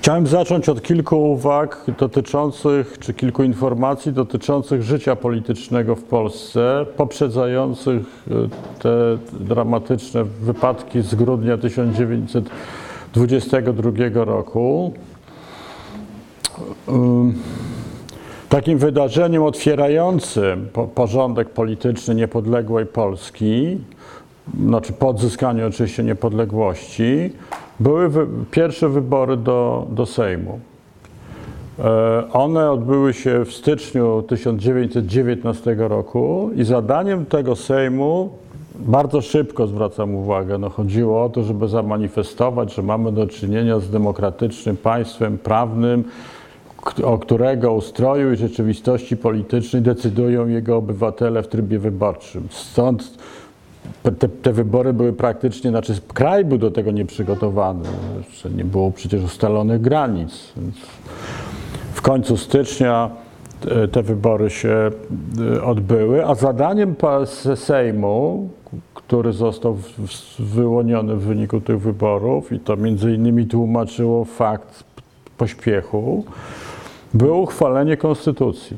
Chciałem zacząć od kilku uwag dotyczących, czy kilku informacji dotyczących życia politycznego w Polsce, poprzedzających e, te dramatyczne wypadki z grudnia 1922 roku. Takim wydarzeniem otwierającym po- porządek polityczny niepodległej Polski, znaczy po odzyskaniu oczywiście niepodległości, były pierwsze wybory do, do Sejmu. E, One odbyły się w styczniu 1919 roku i zadaniem tego Sejmu, bardzo szybko zwracam uwagę, no chodziło o to, żeby zamanifestować, że mamy do czynienia z demokratycznym państwem prawnym, o którego ustroju i rzeczywistości politycznej decydują jego obywatele w trybie wyborczym. Stąd te, te wybory były praktycznie, znaczy kraj był do tego nieprzygotowany, że nie było przecież ustalonych granic. W końcu stycznia te, te wybory się y, odbyły, a zadaniem Sejmu, który został wyłoniony w wyniku tych wyborów i to między innymi tłumaczyło fakt pośpiechu, było uchwalenie konstytucji.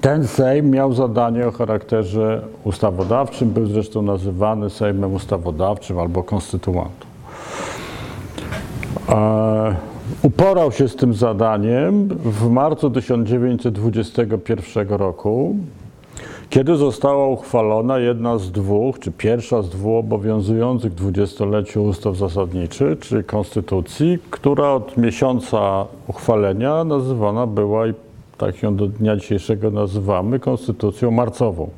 Ten Sejm miał zadanie o charakterze ustawodawczym, był zresztą nazywany Sejmem Ustawodawczym albo Konstytuantą. E, Uporał się z tym zadaniem w marcu 1921 roku, kiedy została uchwalona jedna z dwóch, czy pierwsza z dwóch obowiązujących dwudziestoleciu ustaw zasadniczych, czyli konstytucji, która od miesiąca uchwalenia nazywana była i tak ją do dnia dzisiejszego nazywamy konstytucją marcową.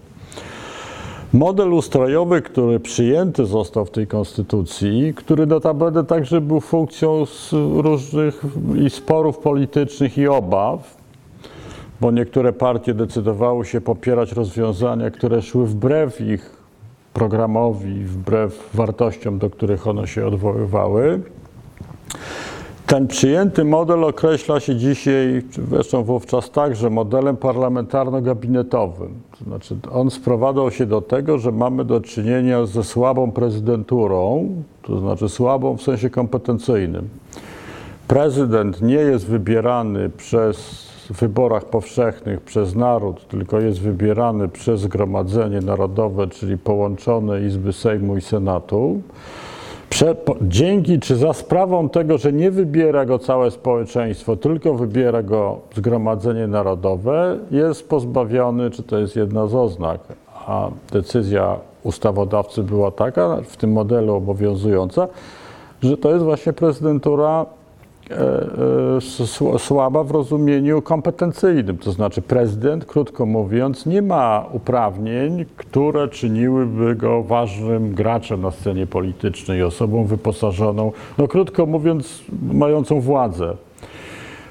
Model ustrojowy, który przyjęty został w tej konstytucji, który notabene także był funkcją różnych i sporów politycznych i obaw, bo niektóre partie decydowały się popierać rozwiązania, które szły wbrew ich programowi, wbrew wartościom, do których one się odwoływały. Ten przyjęty model określa się dzisiaj, zresztą wówczas także, modelem parlamentarno-gabinetowym. To znaczy, on sprowadzał się do tego, że mamy do czynienia ze słabą prezydenturą, to znaczy słabą w sensie kompetencyjnym. Prezydent nie jest wybierany przez wyborach powszechnych przez naród, tylko jest wybierany przez Zgromadzenie Narodowe, czyli połączone Izby Sejmu i Senatu. Prze, dzięki czy za sprawą tego, że nie wybiera go całe społeczeństwo, tylko wybiera go Zgromadzenie Narodowe, jest pozbawiony, czy to jest jedna z oznak, a decyzja ustawodawcy była taka, w tym modelu obowiązująca, że to jest właśnie prezydentura słaba w rozumieniu kompetencyjnym. To znaczy prezydent, krótko mówiąc, nie ma uprawnień, które czyniłyby go ważnym graczem na scenie politycznej, osobą wyposażoną, no krótko mówiąc, mającą władzę.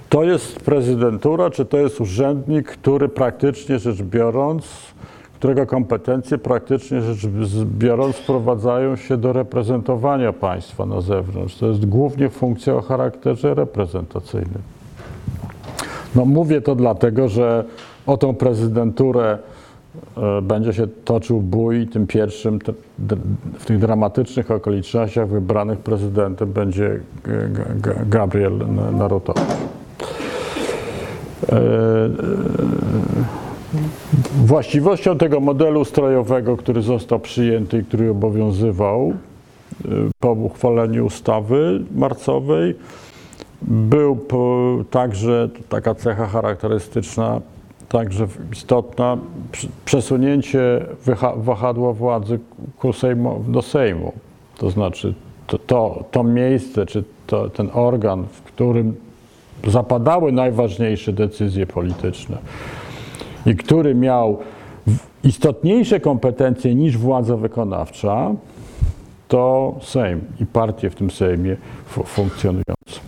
To jest prezydentura, czy to jest urzędnik, który praktycznie rzecz biorąc, którego kompetencje praktycznie rzecz biorąc sprowadzają się do reprezentowania państwa na zewnątrz. To jest głównie funkcja o charakterze reprezentacyjnym. No mówię to dlatego, że o tą prezydenturę e, będzie się toczył bój, tym pierwszym w tych dramatycznych okolicznościach wybranych prezydentem będzie Gabriel Narutowicz. Właściwością tego modelu strojowego, który został przyjęty i który obowiązywał y, po uchwaleniu ustawy marcowej, był także taka cecha charakterystyczna, także istotna, przesunięcie wahadła władzy ku Sejmu, do Sejmu. To znaczy to, to, to miejsce, czy to, ten organ, w którym zapadały najważniejsze decyzje polityczne, i który miał istotniejsze kompetencje niż władza wykonawcza, to Sejm i partie w tym Sejmie fu- funkcjonujące.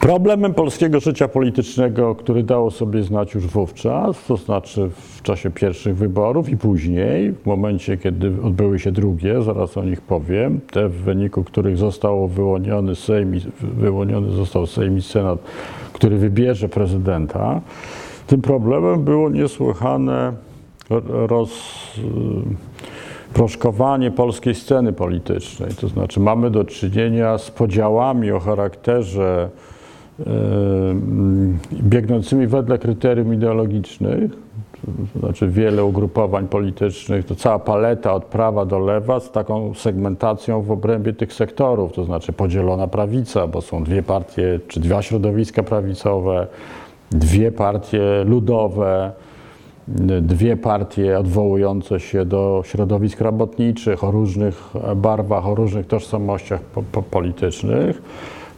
Problemem polskiego życia politycznego, który dało sobie znać już wówczas, to znaczy w czasie pierwszych wyborów i później, w momencie, kiedy odbyły się drugie, zaraz o nich powiem, te w wyniku których zostało wyłoniony Sejm, wyłoniony został Sejm i Senat, który wybierze prezydenta, Tym problemem było niesłychane roz, proszkowanie polskiej sceny politycznej. To znaczy mamy do czynienia z podziałami o charakterze e, biegnącymi wedle kryterium ideologicznych, to znaczy wiele ugrupowań politycznych, to cała paleta od prawa do lewa z taką segmentacją w obrębie tych sektorów, to znaczy podzielona prawica, bo są dwie partie czy dwa środowiska prawicowe, dwie partie ludowe, dwie partie odwołujące się do środowisk robotniczych o różnych barwach, o różnych tożsamościach po, po politycznych,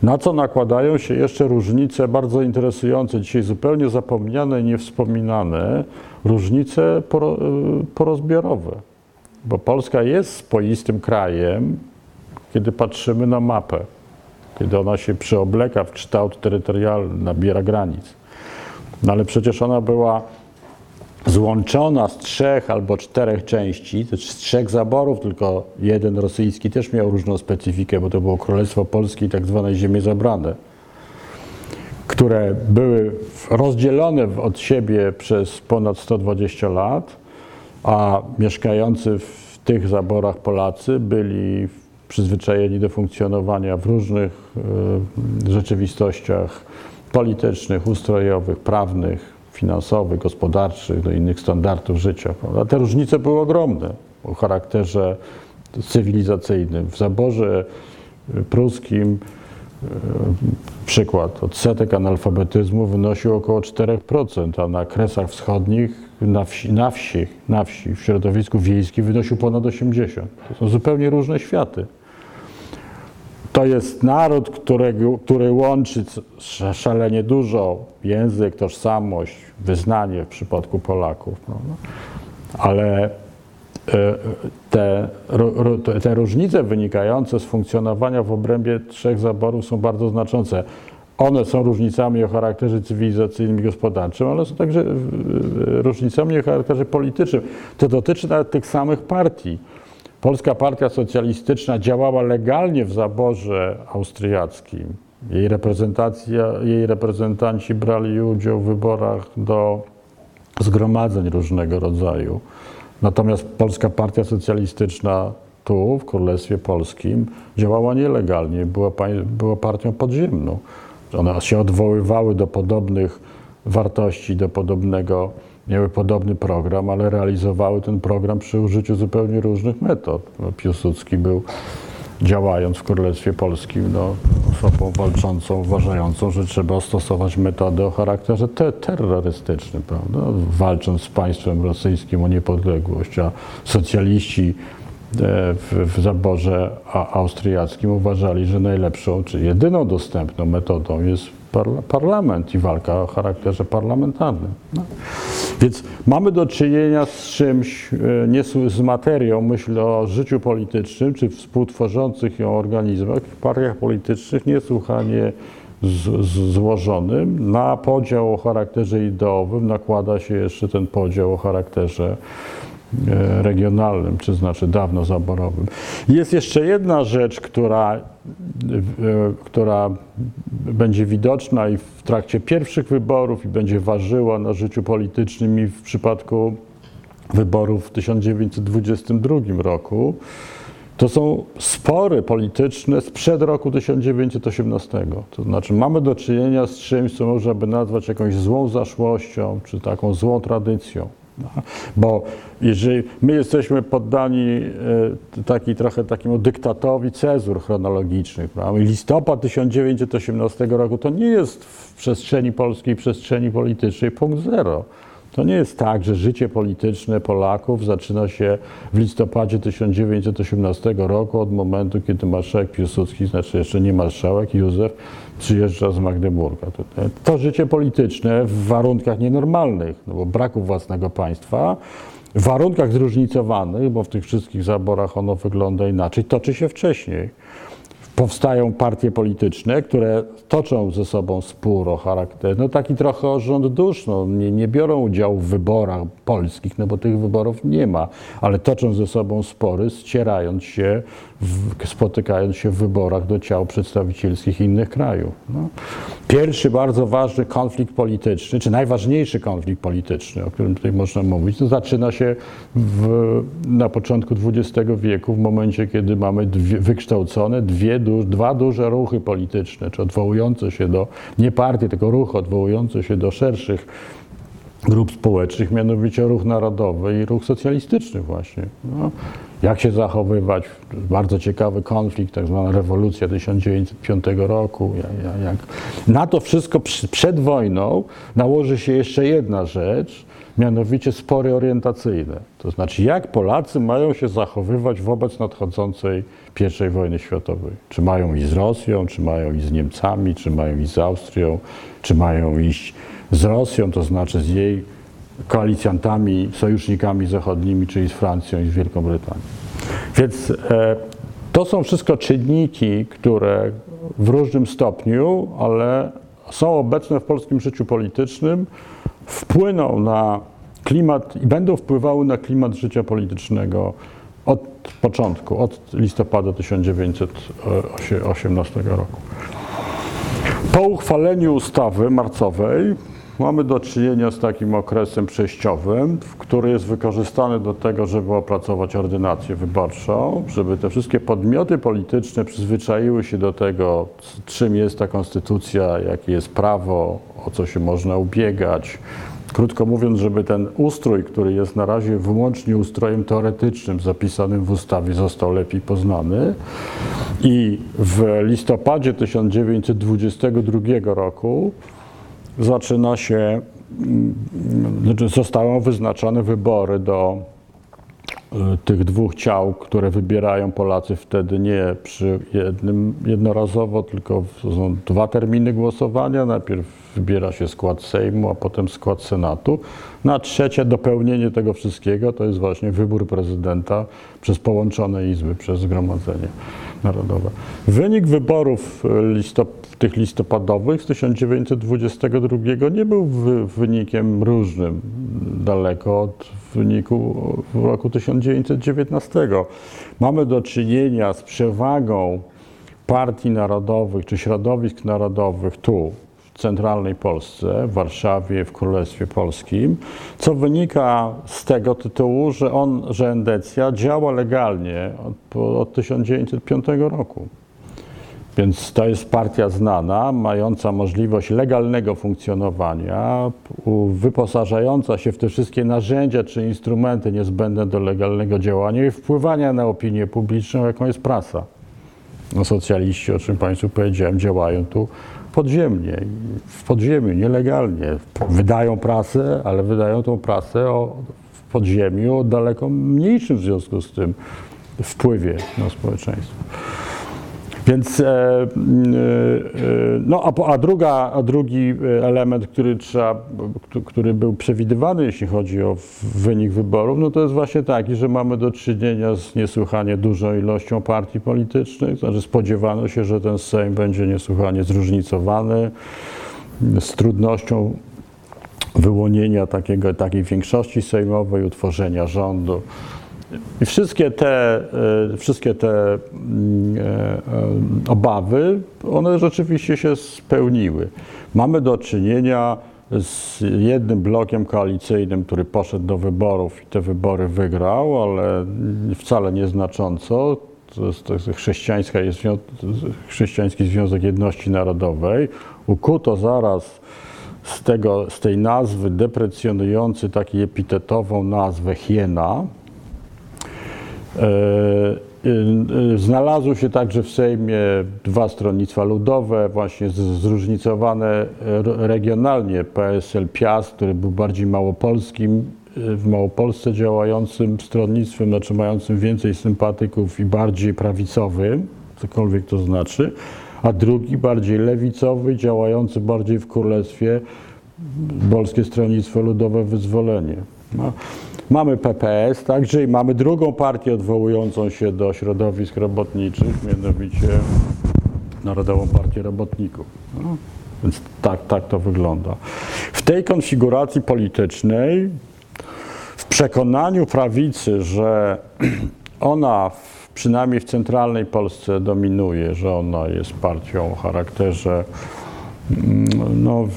na co nakładają się jeszcze różnice bardzo interesujące, dzisiaj zupełnie zapomniane i niewspominane, różnice poro, porozbiorowe. Bo Polska jest spoistym krajem, kiedy patrzymy na mapę, kiedy ona się przyobleka w kształt terytorialny, nabiera granic. No ale przecież ona była złączona z trzech albo czterech części, z trzech zaborów, tylko jeden rosyjski też miał różną specyfikę, bo to było Królestwo Polskie i tak zwane ziemie zabrane, które były rozdzielone od siebie przez ponad 120 lat, a mieszkający w tych zaborach Polacy byli przyzwyczajeni do funkcjonowania w różnych y, rzeczywistościach politycznych, ustrojowych, prawnych, finansowych, gospodarczych, do innych standardów życia. Prawda? Te różnice były ogromne o charakterze cywilizacyjnym. W zaborze pruskim przykład, odsetek analfabetyzmu wynosił około 4%, a na Kresach Wschodnich, na wsi, na wsi, na wsi w środowisku wiejskim wynosił ponad 80%. To są zupełnie różne światy. To jest naród, którego, który łączy szalenie dużo język, tożsamość, wyznanie w przypadku Polaków. Prawda? Ale te, te różnice wynikające z funkcjonowania w obrębie trzech zaborów są bardzo znaczące. One są różnicami o charakterze cywilizacyjnym i gospodarczym, ale są także różnicami o charakterze politycznym. To dotyczy nawet tych samych partii. Polska Partia Socjalistyczna działała legalnie w zaborze austriackim. Jej, reprezentacja, jej reprezentanci brali udział w wyborach do zgromadzeń różnego rodzaju. Natomiast Polska Partia Socjalistyczna tu, w Królestwie Polskim, działała nielegalnie, była, była partią podziemną. One się odwoływały do podobnych wartości, do podobnego, miały podobny program, ale realizowały ten program przy użyciu zupełnie różnych metod. No, Piłsudski był działając w Królestwie Polskim, no, osobą walczącą, uważającą, że trzeba stosować metody o charakterze te terrorystycznym, prawda? walcząc z państwem rosyjskim o niepodległość, a socjaliści e, w, w zaborze austriackim uważali, że najlepszą, czy jedyną dostępną metodą jest parla parlament i walka o charakterze parlamentarnym. No. Więc mamy do czynienia z czymś, e, nie z materią, myślę o życiu politycznym, czy współtworzących ją organizmach, w partiach politycznych niesłychanie z, z, złożonym. Na podział o charakterze ideowym nakłada się jeszcze ten podział o charakterze regionalnym, czy znaczy dawno zaborowym. Jest jeszcze jedna rzecz, która, e, która będzie widoczna i w trakcie pierwszych wyborów i będzie ważyła na życiu politycznym i w przypadku wyborów w 1922 roku. To są spory polityczne sprzed roku 1918. To znaczy mamy do czynienia z czymś, co można by nazwać jakąś złą zaszłością, czy taką złą tradycją. Bo jeżeli my jesteśmy poddani e, taki, trochę takiemu dyktatowi cezur chronologicznych, prawda? listopad 1918 roku to nie jest w przestrzeni polskiej, przestrzeni politycznej punkt zero. To nie jest tak, że życie polityczne Polaków zaczyna się w listopadzie 1918 roku od momentu, kiedy marszałek Piłsudski, znaczy jeszcze nie marszałek, Józef, przyjeżdża z Magdeburga. To, życie polityczne w warunkach nienormalnych, no bo braku własnego państwa, w warunkach zróżnicowanych, bo w tych wszystkich zaborach ono wygląda inaczej, toczy się wcześniej. powstają partie polityczne, które toczą ze sobą spór o charakterze, no taki trochę o rząd dusz, no, nie, nie biorą udziału w wyborach polskich, no bo tych wyborów nie ma, ale toczą ze sobą spory, ścierając się, spotykając się w wyborach do ciał przedstawicielskich innych krajów. No. Pierwszy bardzo ważny konflikt polityczny, czy najważniejszy konflikt polityczny, o którym tutaj można mówić, to zaczyna się w, na początku XX wieku, w momencie, kiedy mamy dwie, wykształcone dwie, du, dwa duże ruchy polityczne, czy odwołujące się do, nie partie, tylko ruchy odwołujące się do szerszych grup społecznych, mianowicie ruch narodowy i ruch socjalistyczny właśnie. No, jak się zachowywać? Bardzo ciekawy konflikt, tak zwana rewolucja 1905 roku. Jak, jak. Na to wszystko przed wojną nałoży się jeszcze jedna rzecz, mianowicie spory orientacyjne. To znaczy, jak Polacy mają się zachowywać wobec nadchodzącej I wojny światowej. Czy mają iść z Rosją, czy mają iść z Niemcami, czy mają iść z Austrią, czy mają iść z Rosją, to znaczy z jej koalicjantami, sojusznikami zachodnimi, czyli z Francją i z Wielką Brytanią. Więc e, to są wszystko czynniki, które w różnym stopniu, ale są obecne w polskim życiu politycznym, wpłyną na klimat i będą wpływały na klimat życia politycznego od początku, od listopada 1918 roku. Po uchwaleniu ustawy marcowej mamy do czynienia z takim okresem przejściowym, który jest wykorzystany do tego, żeby opracować ordynację wyborczą, żeby te wszystkie podmioty polityczne przyzwyczaiły się do tego, czym jest ta konstytucja, jakie jest prawo, o co się można ubiegać. Krótko mówiąc, żeby ten ustrój, który jest na razie wyłącznie ustrojem teoretycznym zapisanym w ustawie, został lepiej poznany. I w listopadzie 1922 roku zaczyna się, znaczy zostały wyznaczone wybory do y, tych dwóch ciał, które wybierają Polacy wtedy nie przy jednym jednorazowo, tylko są dwa terminy głosowania. Najpierw wybiera się skład Sejmu, a potem skład Senatu. Na trzecie dopełnienie tego wszystkiego to jest właśnie wybór prezydenta przez połączone izby, przez Zgromadzenie Narodowe. Wynik wyborów listop tych listopadowych z 1922 nie był wynikiem różnym, daleko od wyniku w roku 1919. Mamy do czynienia z przewagą partii narodowych czy środowisk narodowych tu, w centralnej Polsce, w Warszawie, w Królestwie Polskim, co wynika z tego tytułu, że on, że Endecja działa legalnie od, od 1905 roku. Więc to jest partia znana, mająca możliwość legalnego funkcjonowania, wyposażająca się w te wszystkie narzędzia czy instrumenty niezbędne do legalnego działania i wpływania na opinię publiczną, jaką jest prasa. No, socjaliści, o czym Państwu powiedziałem, działają tu podziemnie, w podziemiu, nielegalnie. Wydają prasę, ale wydają tą prasę o, w podziemiu o daleko mniejszym w związku z tym wpływie na społeczeństwo. Więc, e, e, e, no a, a, druga, a drugi element, który, trzeba, który był przewidywany, jeśli chodzi o wynik wyborów, no to jest właśnie taki, że mamy do czynienia z niesłychanie dużą ilością partii politycznych, znaczy spodziewano się, że ten Sejm będzie niesłychanie zróżnicowany, z trudnością wyłonienia takiego, takiej większości sejmowej, utworzenia rządu. I wszystkie te, e, wszystkie te mm, e, e, obawy, one rzeczywiście się spełniły. Mamy do czynienia z jednym blokiem koalicyjnym, który poszedł do wyborów i te wybory wygrał, ale wcale nieznacząco. To jest, to jest chrześcijańska, jest chrześcijański Związek Jedności Narodowej. Ukuto zaraz z, tego, z tej nazwy deprecjonujący taką epitetową nazwę hiena, znalazły się także w Sejmie dwa stronnictwa ludowe, właśnie zróżnicowane regionalnie. PSL Piast, który był bardziej małopolskim, e, w Małopolsce działającym stronnictwem, znaczy mającym więcej sympatyków i bardziej prawicowym, cokolwiek to znaczy, a drugi bardziej lewicowy, działający bardziej w Królestwie, Polskie Stronnictwo Ludowe Wyzwolenie. No. Mamy PPS także i mamy drugą partię odwołującą się do środowisk robotniczych, mianowicie Narodową Partię Robotników. No, więc tak, tak to wygląda. W tej konfiguracji politycznej, w przekonaniu prawicy, że ona w, przynajmniej w centralnej Polsce dominuje, że ona jest partią o charakterze, mm, no,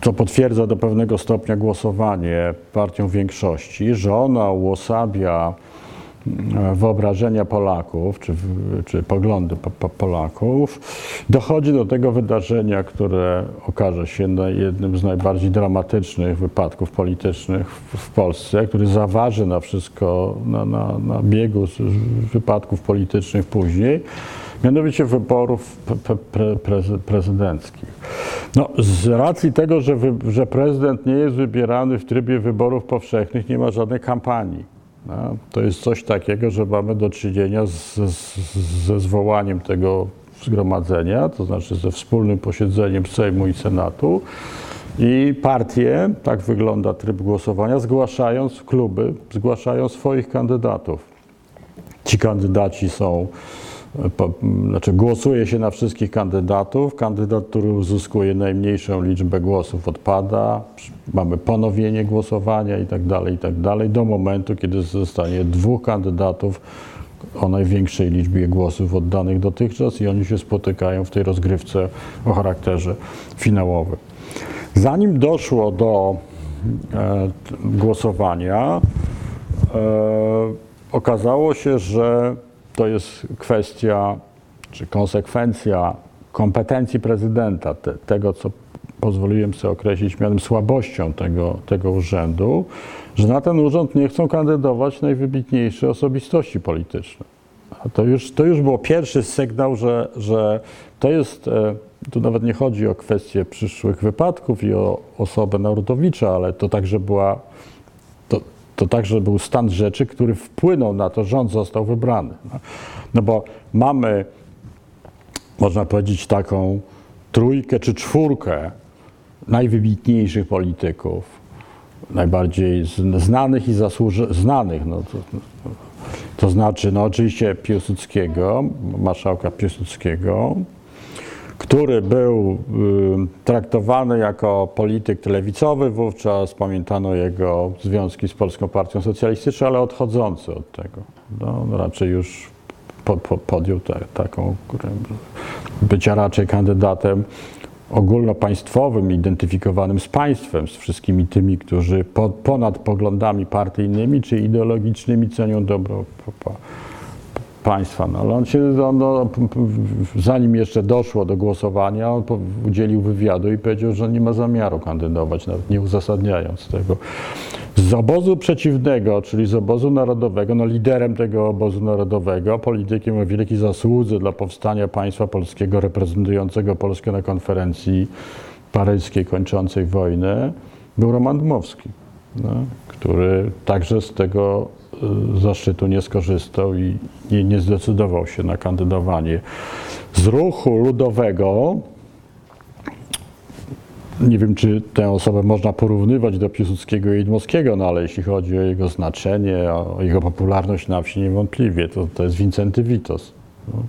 to potwierdza do pewnego stopnia głosowanie partią większości, że ona uosabia wyobrażenia Polaków, czy, czy poglądy po, po Polaków, dochodzi do tego wydarzenia, które okaże się jednym z najbardziej dramatycznych wypadków politycznych w, w Polsce, który zaważy na wszystko, na, na, na biegu wypadków politycznych później, mianowicie wyborów pre, pre, pre, prezydenckich. No, z racji tego, że, wy, że prezydent nie jest wybierany w trybie wyborów powszechnych, nie ma żadnej kampanii. No, to jest coś takiego, że mamy do czynienia z, z, ze zwołaniem tego zgromadzenia, to znaczy ze wspólnym posiedzeniem Sejmu i Senatu. I partie, tak wygląda tryb głosowania, zgłaszając kluby, zgłaszają swoich kandydatów. Ci kandydaci są po, znaczy głosuje się na wszystkich kandydatów. Kandydat, który uzyskuje najmniejszą liczbę głosów odpada. Mamy ponowienie głosowania i tak dalej, i tak dalej, do momentu, kiedy zostanie dwóch kandydatów o największej liczbie głosów oddanych dotychczas i oni się spotykają w tej rozgrywce o charakterze finałowym. Zanim doszło do e, głosowania, e, okazało się, że to jest kwestia czy konsekwencja kompetencji prezydenta, te, tego co pozwoliłem sobie określić mianem słabością tego, tego urzędu, że na ten urząd nie chcą kandydować najwybitniejsze osobistości polityczne. A to już, to już było pierwszy sygnał, że, że to jest, e, tu nawet nie chodzi o kwestię przyszłych wypadków i o osobę Narodowicza, ale to także była to także był stan rzeczy, który wpłynął na to, że rząd został wybrany. No, no bo mamy, można powiedzieć, taką trójkę czy czwórkę najwybitniejszych polityków, najbardziej znanych i zasłużonych, znanych, no to, to znaczy, no oczywiście Piłsudskiego, marszałka Piłsudskiego, który był y, traktowany jako polityk lewicowy, wówczas pamiętano jego związki z Polską Partią Socjalistyczną, ale odchodzący od tego. No, raczej już po, po, podjął te, taką, bycia raczej kandydatem ogólnopaństwowym, identyfikowanym z państwem, z wszystkimi tymi, którzy po, ponad poglądami partyjnymi czy ideologicznymi cenią dobro państwa. No, ale on się, on, no, zanim jeszcze doszło do głosowania, on udzielił wywiadu i powiedział, że nie ma zamiaru kandydować, nawet nie uzasadniając tego. Z obozu przeciwnego, czyli z obozu narodowego, no liderem tego obozu narodowego, politykiem o wielkiej zasłudze dla powstania państwa polskiego, reprezentującego Polskę na konferencji paryskiej kończącej wojnę, był Roman Dmowski, no, który także z tego zaszczytu nie skorzystał i nie, nie zdecydował się na kandydowanie. Z ruchu ludowego nie wiem, czy tę osobę można porównywać do Piłsudskiego i Dmowskiego, no ale jeśli chodzi o jego znaczenie, o jego popularność na wsi, niewątpliwie to, to jest Wincenty Witos. No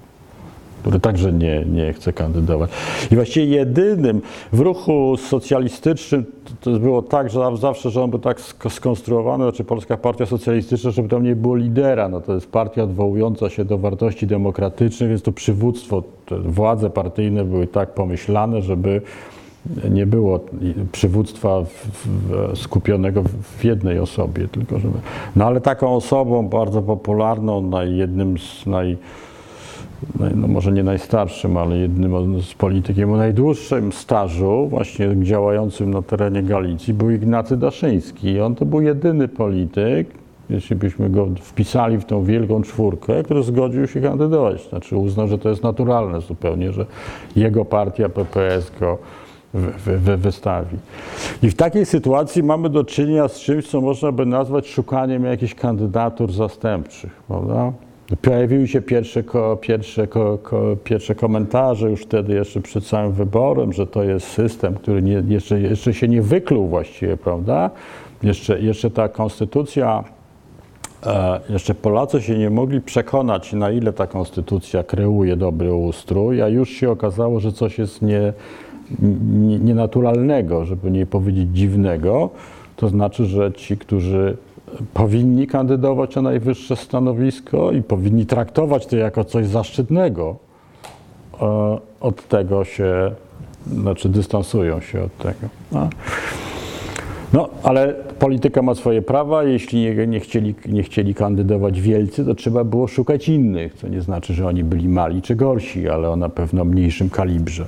który także nie, nie chce kandydować. I właściwie jedynym w ruchu socjalistycznym to było tak, że zawsze, że on był tak skonstruowany, znaczy Polska Partia Socjalistyczna, żeby tam nie było lidera. No to jest partia odwołująca się do wartości demokratycznych, więc to przywództwo, władze partyjne były tak pomyślane, żeby nie było przywództwa w, w, skupionego w jednej osobie, tylko żeby... No ale taką osobą bardzo popularną, jednym z naj no może nie najstarszym, ale jednym z politykiem o najdłuższym stażu, właśnie działającym na terenie Galicji, był Ignacy Daszyński. I on to był jedyny polityk, jeśli byśmy go wpisali w tą wielką czwórkę, który zgodził się kandydować. Znaczy uznał, że to jest naturalne zupełnie, że jego partia PPS go wy, wy, wystawi. I w takiej sytuacji mamy do czynienia z czymś, co można by nazwać szukaniem jakichś kandydatur zastępczych, prawda? Pojawiły się pierwsze, ko, pierwsze, ko, ko, pierwsze komentarze już wtedy, jeszcze przed całym wyborem, że to jest system, który nie, jeszcze, jeszcze się nie wykluł właściwie, prawda? Jeszcze, jeszcze ta konstytucja e, jeszcze Polacy się nie mogli przekonać, na ile ta konstytucja kreuje dobry ustrój, a już się okazało, że coś jest nie, nie, nienaturalnego, żeby nie powiedzieć dziwnego. To znaczy, że ci, którzy powinni kandydować na najwyższe stanowisko i powinni traktować to jako coś zaszczytnego, e, od tego się, znaczy dystansują się od tego. No. No, ale polityka ma swoje prawa. Jeśli nie, nie, chcieli, nie chcieli kandydować wielcy, to trzeba było szukać innych, co nie znaczy, że oni byli mali czy gorsi, ale o na pewno mniejszym kalibrze.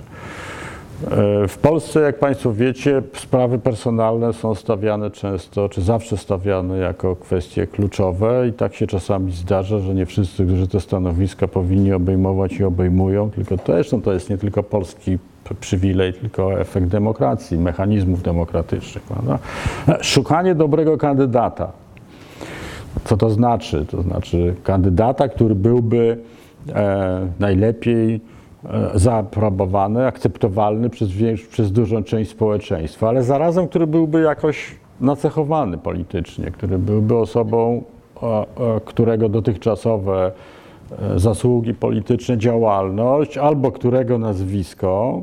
E, W Polsce, jak Państwo wiecie, sprawy personalne są stawiane często, czy zawsze stawiane jako kwestie kluczowe i tak się czasami zdarza, że nie wszyscy, którzy te stanowiska powinni obejmować i obejmują, tylko to zresztą to jest nie tylko polski przywilej, tylko efekt demokracji, mechanizmów demokratycznych. Prawda? Szukanie dobrego kandydata. Co to znaczy? To znaczy kandydata, który byłby e, najlepiej zaaprobowany, akceptowalny przez, przez dużą część społeczeństwa, ale zarazem, który byłby jakoś nacechowany politycznie, który byłby osobą, e, e, którego dotychczasowe e, zasługi polityczne, działalność, albo którego nazwisko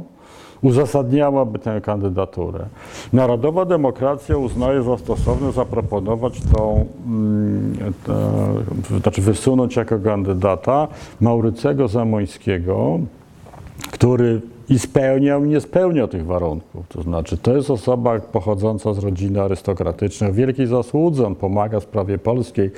uzasadniałaby tę kandydaturę. Narodowa demokracja uznaje za stosowne zaproponować tą, mm, te, znaczy wysunąć jako kandydata Maurycego Zamońskiego, który i spełniał, i nie spełniał tych warunków. To znaczy, to jest osoba pochodząca z rodziny arystokratycznej, wielkiej zasłudze. On pomaga sprawie polskiej.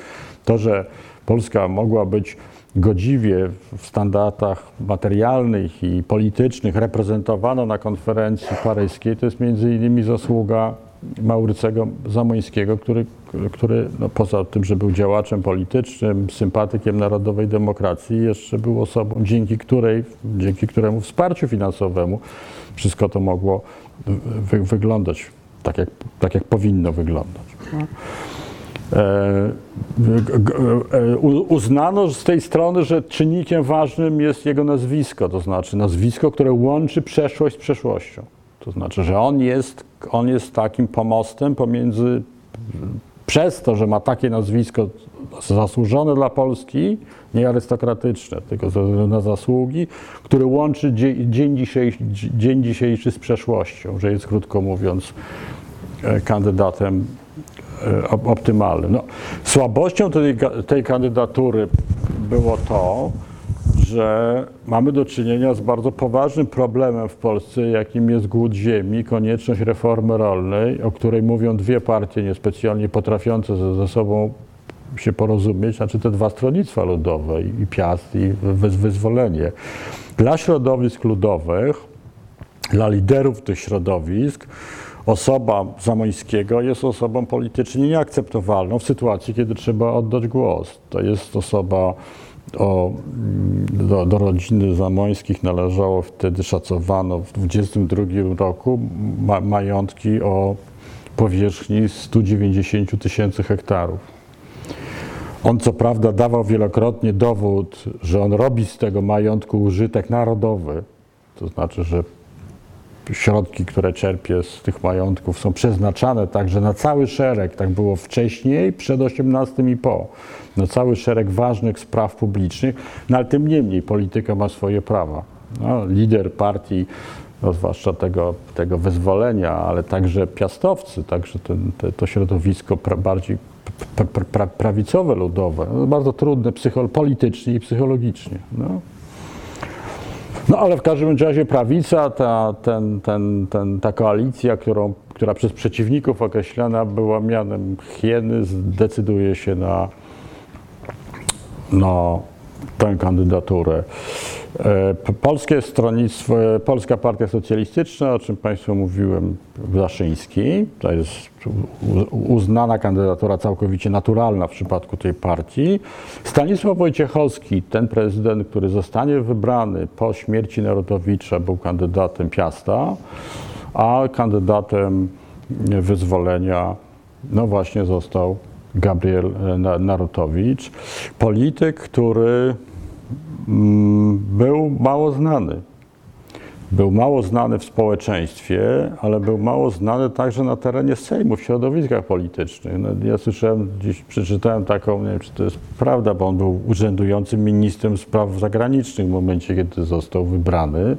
To, że Polska mogła być godziwie w standardach materialnych i politycznych reprezentowana na konferencji paryskiej, to jest między innymi zasługa Maurycego Zamońskiego, który, który no poza tym, że był działaczem politycznym, sympatykiem narodowej demokracji, jeszcze był osobą, dzięki której, dzięki któremu wsparciu finansowemu wszystko to mogło wy, wyglądać tak jak, tak, jak powinno wyglądać. E, e, Uznano z tej strony, że czynnikiem ważnym jest jego nazwisko, to znaczy nazwisko, które łączy przeszłość z przeszłością. To znaczy, że on jest, on jest takim pomostem pomiędzy, przez to, że ma takie nazwisko zasłużone dla Polski, nie arystokratyczne, tylko ze względu na zasługi, które łączy dzie- dzień dzisiejszy, dzień dzisiejszy z przeszłością, że jest krótko mówiąc e, kandydatem e, op- optymalnym. No, słabością tej, tej kandydatury było to, że mamy do czynienia z bardzo poważnym problemem w Polsce, jakim jest głód ziemi, konieczność reformy rolnej, o której mówią dwie partie niespecjalnie potrafiące ze, ze sobą się porozumieć, znaczy te dwa stronnictwa ludowe, i Piast, i Wy- Wyzwolenie. Dla środowisk ludowych dla liderów tych środowisk osoba Zamońskiego jest osobą politycznie nieakceptowalną w sytuacji, kiedy trzeba oddać głos. To jest osoba, o, do, do rodziny Zamońskich należało wtedy, szacowano w 22 roku ma, majątki o powierzchni 190 tysięcy hektarów. On co prawda dawał wielokrotnie dowód, że on robi z tego majątku użytek narodowy, to znaczy, że środki, które czerpie z tych majątków są przeznaczane także na cały szereg, tak było wcześniej, przed 18 i po, na cały szereg ważnych spraw publicznych, no ale tym niemniej polityka ma swoje prawa. No, lider partii, no, zwłaszcza tego, tego wyzwolenia, ale także piastowcy, także ten, te, to środowisko pra, bardziej pra, pra, pra, prawicowe, ludowe, no, bardzo trudne psycho, politycznie i psychologicznie. No. No ale w każdym razie prawica, ta, ten, ten, ten, ta koalicja, którą, która przez przeciwników określana była mianem hieny, zdecyduje się na, na tę kandydaturę. E, Polskie Stronnictwo, e, Polska Partia Socjalistyczna, o czym Państwu mówiłem, Zaszyński, to jest uznana kandydatura całkowicie naturalna w przypadku tej partii. Stanisław Wojciechowski, ten prezydent, który zostanie wybrany po śmierci Narodowicza, był kandydatem Piasta, a kandydatem wyzwolenia, no właśnie został Gabriel e, Na- Narutowicz. Polityk, który był mało znany. był mało znany w społeczeństwie, ale był mało znany także na terenie Sejmu, w środowiskach politycznych. No, ja słyszałem, dziś przeczytałem taką, nie wiem czy to jest prawda, bo on był urzędującym ministrem spraw zagranicznych w momencie, kiedy został wybrany.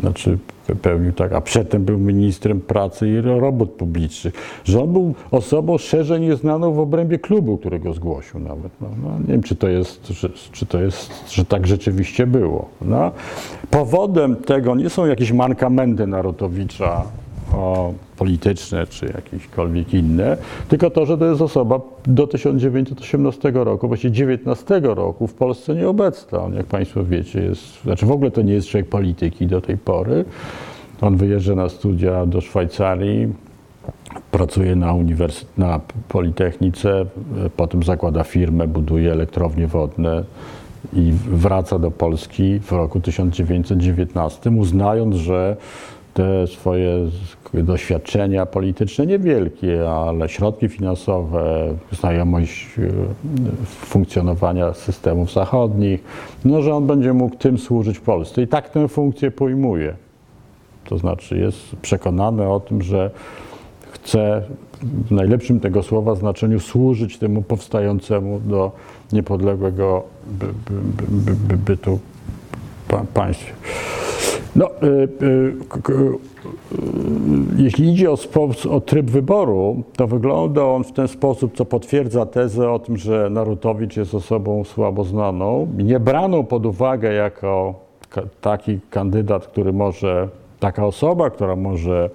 Znaczy pełnił tak, a przedtem był ministrem pracy i robót publicznych, że on był osobą szerzej nieznaną w obrębie klubu, którego zgłosił nawet. No, no, nie wiem, czy to jest, że, czy to jest, że tak rzeczywiście było. No. Powodem tego nie są jakieś mankamenty Narutowicza o, polityczne czy jakiekolwiek inne, tylko to, że to jest osoba do 1918 roku, właściwie 19 roku w Polsce nieobecna. On, jak Państwo wiecie, jest, znaczy w ogóle to nie jest człowiek polityki do tej pory. On wyjeżdża na studia do Szwajcarii, pracuje na, uniwersyt- na Politechnice, potem zakłada firmę, buduje elektrownie wodne i wraca do Polski w roku 1919, uznając, że te swoje doświadczenia polityczne niewielkie, ale środki finansowe, znajomość e, funkcjonowania systemów zachodnich, no, że on będzie mógł tym służyć Polsce. I tak tę funkcję pojmuje. To znaczy jest przekonany o tym, że chce w najlepszym tego słowa znaczeniu służyć temu powstającemu do niepodległego by, by, by, by, bytu pa, państwie. No, y, k- y, jeśli idzie o, o tryb wyboru, to wygląda on w ten sposób, co potwierdza tezę o tym, że Narutowicz jest osobą słabo znaną nie braną pod uwagę jako taki kandydat, który może, taka osoba, która może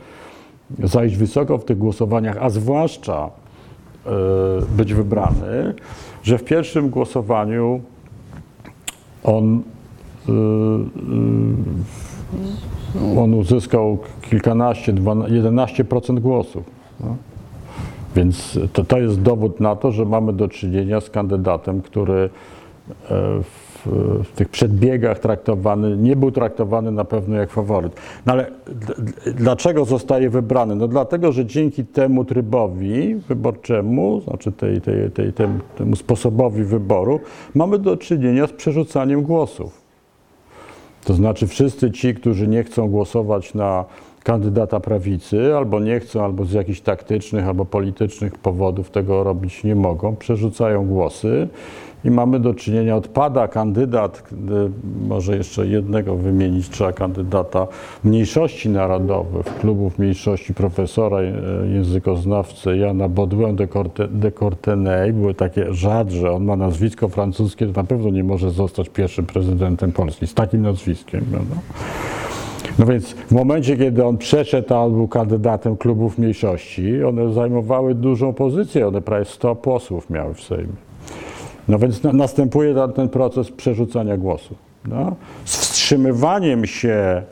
zajść wysoko w tych głosowaniach, a zwłaszcza być wybrany, że w pierwszym głosowaniu on on uzyskał kilkanaście, 12, 11% głosów. No. Więc to, to jest dowód na to, że mamy do czynienia z kandydatem, który e, w, w tych przedbiegach traktowany, nie był traktowany na pewno jak faworyt. No ale dlaczego zostaje wybrany? No dlatego, że dzięki temu trybowi wyborczemu, znaczy tej, tej, tej, tem- temu sposobowi wyboru, mamy do czynienia z przerzucaniem głosów. To znaczy wszyscy ci, którzy nie chcą głosować na kandydata prawicy, albo nie chcą, albo z jakichś taktycznych, albo politycznych powodów tego robić nie mogą, przerzucają głosy i mamy do czynienia, odpada kandydat, może jeszcze jednego wymienić trzeba kandydata mniejszości narodowych, klubów mniejszości profesora y, językoznawcy Jana Baudouin de Corte- de Courtenay, były takie rzadsze, on ma nazwisko francuskie, to na pewno nie może zostać pierwszym prezydentem Polski z takim nazwiskiem. No więc w momencie, kiedy on przeszedł, on był kandydatem klubów mniejszości, one zajmowały dużą pozycję, one prawie 100 posłów miały w Sejmie. No więc na, następuje ten proces przerzucania głosu. No. Z wstrzymywaniem się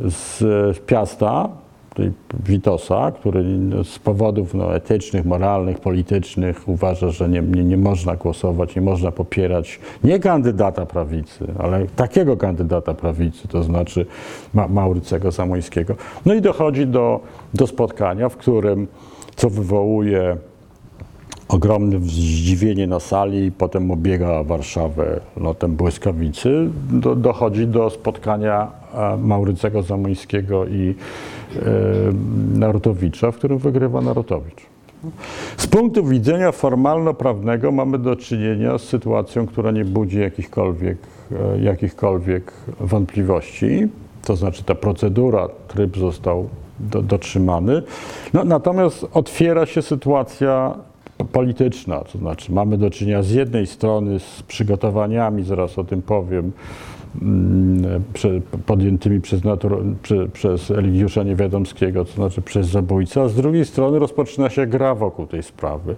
z, z Piasta, tej Witosa, który z powodów no, etycznych, moralnych, politycznych uważa, że nie, nie, nie można głosować, nie można popierać nie kandydata prawicy, ale takiego kandydata prawicy, to znaczy Ma Maurycego Zamońskiego. No i dochodzi do, do spotkania, w którym, co wywołuje ogromne zdziwienie na sali, potem obiega Warszawę lotem błyskawicy. Do, dochodzi do spotkania e, Maurycego Zamońskiego i e, Narutowicza, w którym wygrywa Narutowicz. Z punktu widzenia formalno-prawnego mamy do czynienia z sytuacją, która nie budzi jakichkolwiek, e, jakichkolwiek wątpliwości. To znaczy ta procedura, tryb został do, dotrzymany. No, natomiast otwiera się sytuacja polityczna, to znaczy mamy do czynienia z jednej strony z przygotowaniami, zaraz o tym powiem, mm, podjętymi przez, natur, prze, przez Eligiusza Niewiadomskiego, to znaczy przez zabójcę, a z drugiej strony rozpoczyna się gra wokół tej sprawy.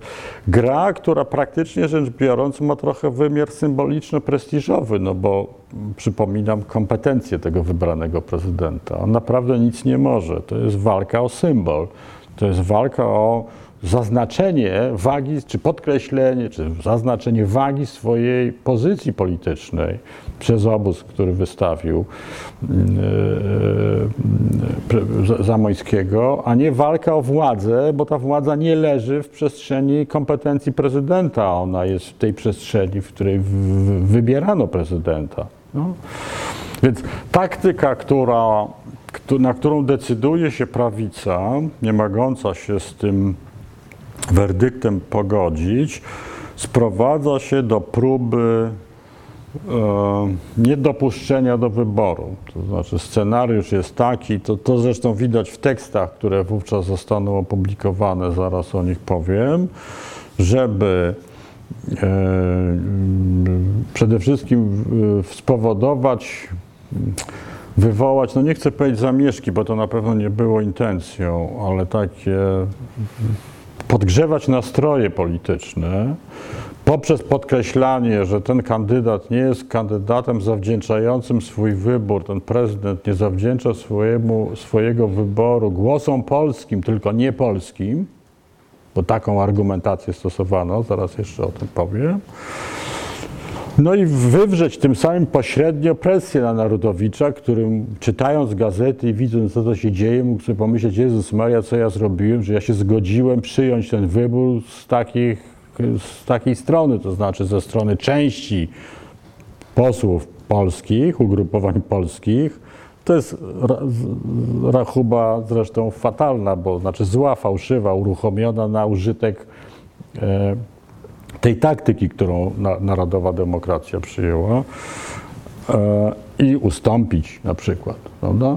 Gra, która praktycznie rzecz biorąc ma trochę wymiar symboliczno-prestiżowy, no bo przypominam kompetencje tego wybranego prezydenta. On naprawdę nic nie może. To jest walka o symbol. To jest walka o zaznaczenie wagi, czy podkreślenie, czy zaznaczenie wagi swojej pozycji politycznej przez obóz, który wystawił e, pre- Za- Zamońskiego, a nie walka o władzę, bo ta władza nie leży w przestrzeni kompetencji prezydenta, ona jest w tej przestrzeni, w której wybierano prezydenta. No. Więc taktyka, która któ- na którą decyduje się prawica, nie mogąca się z tym werdyktem pogodzić, sprowadza się do próby e, niedopuszczenia do wyboru. To znaczy scenariusz jest taki, to, to zresztą widać w tekstach, które wówczas zostaną opublikowane, zaraz o nich powiem, żeby e, przede wszystkim e, spowodować, wywołać, no nie chcę powiedzieć zamieszki, bo to na pewno nie było intencją, ale takie podgrzewać nastroje polityczne poprzez podkreślanie, że ten kandydat nie jest kandydatem zawdzięczającym swój wybór, ten prezydent nie zawdzięcza swojemu, swojego wyboru głosom polskim, tylko nie polskim, bo taką argumentację stosowano, zaraz jeszcze o tym powiem. No i wywrzeć tym samym pośrednio presję na Narodowicza, którym czytając gazety i widząc, co to się dzieje, mógł sobie pomyśleć, Jezus Maria, co ja zrobiłem, że ja się zgodziłem przyjąć ten wybór z, takich, z takiej strony, to znaczy ze strony części posłów polskich, ugrupowań polskich. To jest rachuba zresztą fatalna, bo znaczy zła, fałszywa, uruchomiona na użytek e, tej taktyki, którą na, narodowa demokracja przyjęła e, i ustąpić na przykład, prawda?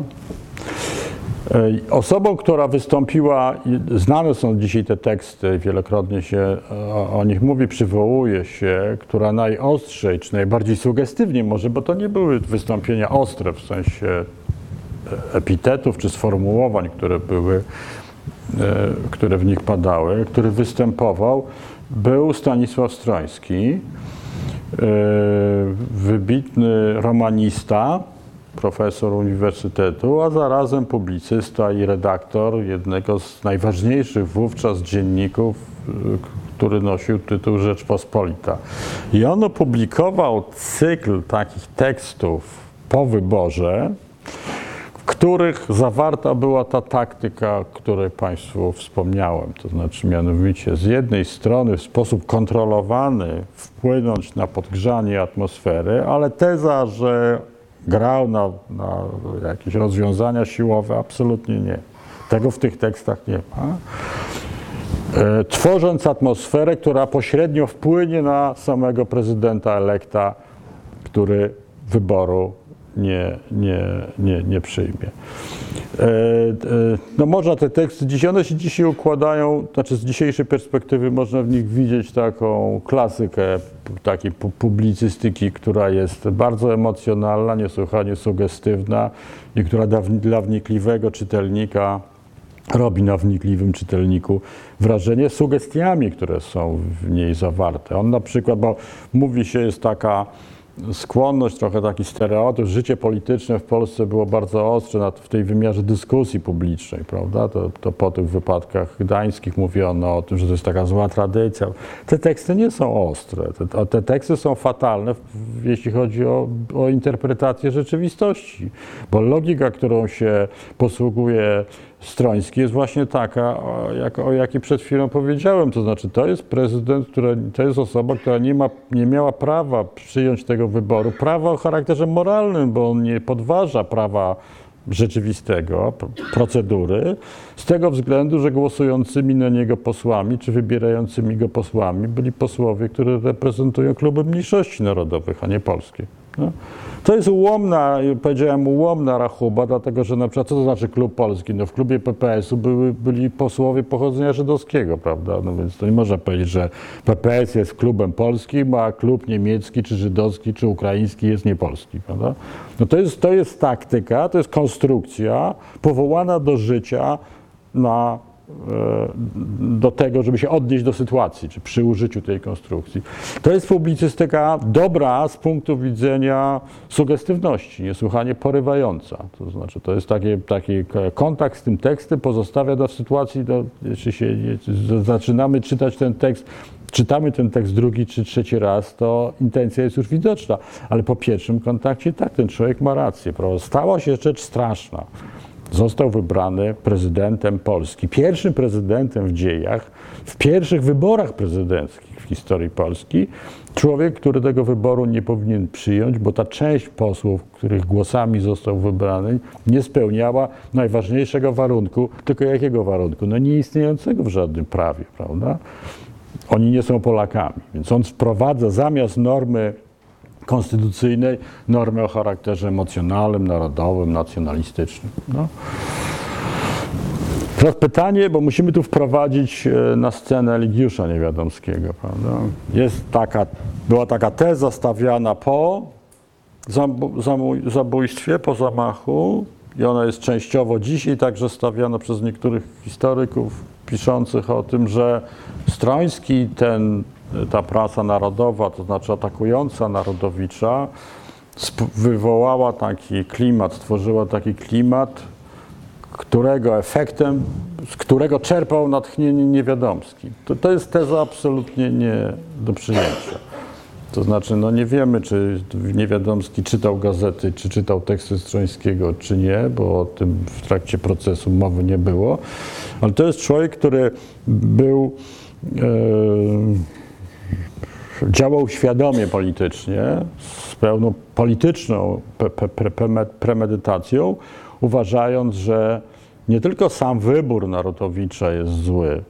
E, Osobą, która wystąpiła, znane są dzisiaj te teksty, wielokrotnie się e, o, nich mówi, przywołuje się, która najostrzej, czy najbardziej sugestywnie może, bo to nie były wystąpienia ostre w sensie epitetów czy sformułowań, które były, które w nich padały, który występował, był Stanisław Stroński, e, wybitny romanista, profesor uniwersytetu, a zarazem publicysta i redaktor jednego z najważniejszych wówczas dzienników, y, który nosił tytuł Rzeczpospolita. I on opublikował cykl takich tekstów po wyborze, których zawarta była ta taktyka, o której Państwu wspomniałem. To znaczy, mianowicie, z jednej strony w sposób kontrolowany wpłynąć na podgrzanie atmosfery, ale teza, że grał na, na jakieś rozwiązania siłowe, absolutnie nie. Tego w tych tekstach nie ma. E, Tworząc atmosferę, która pośrednio wpłynie na samego prezydenta elekta, który wyboru nie, nie, nie, nie przyjmie. E, e, No można te teksty, dziś one się dzisiaj układają, znaczy z dzisiejszej perspektywy można w nich widzieć taką klasykę takiej pu- publicystyki, która jest bardzo emocjonalna, niesłychanie sugestywna i która dla wnikliwego czytelnika robi na wnikliwym czytelniku wrażenie sugestiami, które są w niej zawarte. On na przykład, bo mówi się, jest taka skłonność, trochę taki stereotyp, życie polityczne w Polsce było bardzo ostre w tej wymiarze dyskusji publicznej, prawda? To, to po tych wypadkach gdańskich mówiono o tym, że to jest taka zła tradycja. Te teksty nie są ostre, te, te teksty są fatalne, jeśli chodzi o, o interpretację rzeczywistości, bo logika, którą się posługuje Stroński jest właśnie taka, o, jak, o jakiej przed chwilą powiedziałem. To znaczy, to jest prezydent, która, to jest osoba, która nie, ma, nie miała prawa przyjąć tego wyboru. Prawa o charakterze moralnym, bo on nie podważa prawa rzeczywistego, procedury, z tego względu, że głosującymi na niego posłami, czy wybierającymi go posłami byli posłowie, którzy reprezentują kluby mniejszości narodowych, a nie polskie. No. To jest ułomna, powiedziałem ułomna rachuba, dlatego że na przykład, co to znaczy klub polski? No w klubie PPS-u były, byli posłowie pochodzenia żydowskiego, prawda? No więc to nie można powiedzieć, że PPS jest klubem polskim, a klub niemiecki, czy żydowski, czy ukraiński jest niepolski, prawda? No to jest, to jest taktyka, to jest konstrukcja powołana do życia na do tego, żeby się odnieść do sytuacji, czy przy użyciu tej konstrukcji. To jest publicystyka dobra z punktu widzenia sugestywności, niesłychanie porywająca. To znaczy, to jest taki, taki kontakt z tym tekstem pozostawia do sytuacji, do, jeśli się zaczynamy czytać ten tekst, czytamy ten tekst drugi czy trzeci raz, to intencja jest już widoczna. Ale po pierwszym kontakcie tak, ten człowiek ma rację. Prawda? Stała się rzecz straszna został wybrany prezydentem Polski. Pierwszym prezydentem w dziejach, w pierwszych wyborach prezydenckich w historii Polski. Człowiek, który tego wyboru nie powinien przyjąć, bo ta część posłów, których głosami został wybrany, nie spełniała najważniejszego warunku. Tylko jakiego warunku? No nieistniejącego w żadnym prawie, prawda? Oni nie są Polakami, więc on wprowadza zamiast normy konstytucyjnej normy o charakterze emocjonalnym, narodowym, nacjonalistycznym. No. Teraz pytanie, bo musimy tu wprowadzić e, na scenę Eligiusza Niewiadomskiego, prawda? Jest taka, była taka teza stawiana po zabójstwie, po zamachu i ona jest częściowo dzisiaj także stawiana przez niektórych historyków piszących o tym, że Stroński, ten, ta prasa narodowa, to znaczy atakująca Narodowicza, wywołała taki klimat, stworzyła taki klimat, którego efektem, z którego czerpał natchnienie Niewiadomski. To, to jest teza absolutnie nie do przyjęcia. To znaczy, no nie wiemy, czy Niewiadomski czytał gazety, czy czytał teksty Strońskiego, czy nie, bo o tym w trakcie procesu mowy nie było. Ale to jest człowiek, który był, e, działał świadomie politycznie, z pełną polityczną pe, pre, preme- premedytacją, uważając, że nie tylko sam wybór Narutowicza jest zły,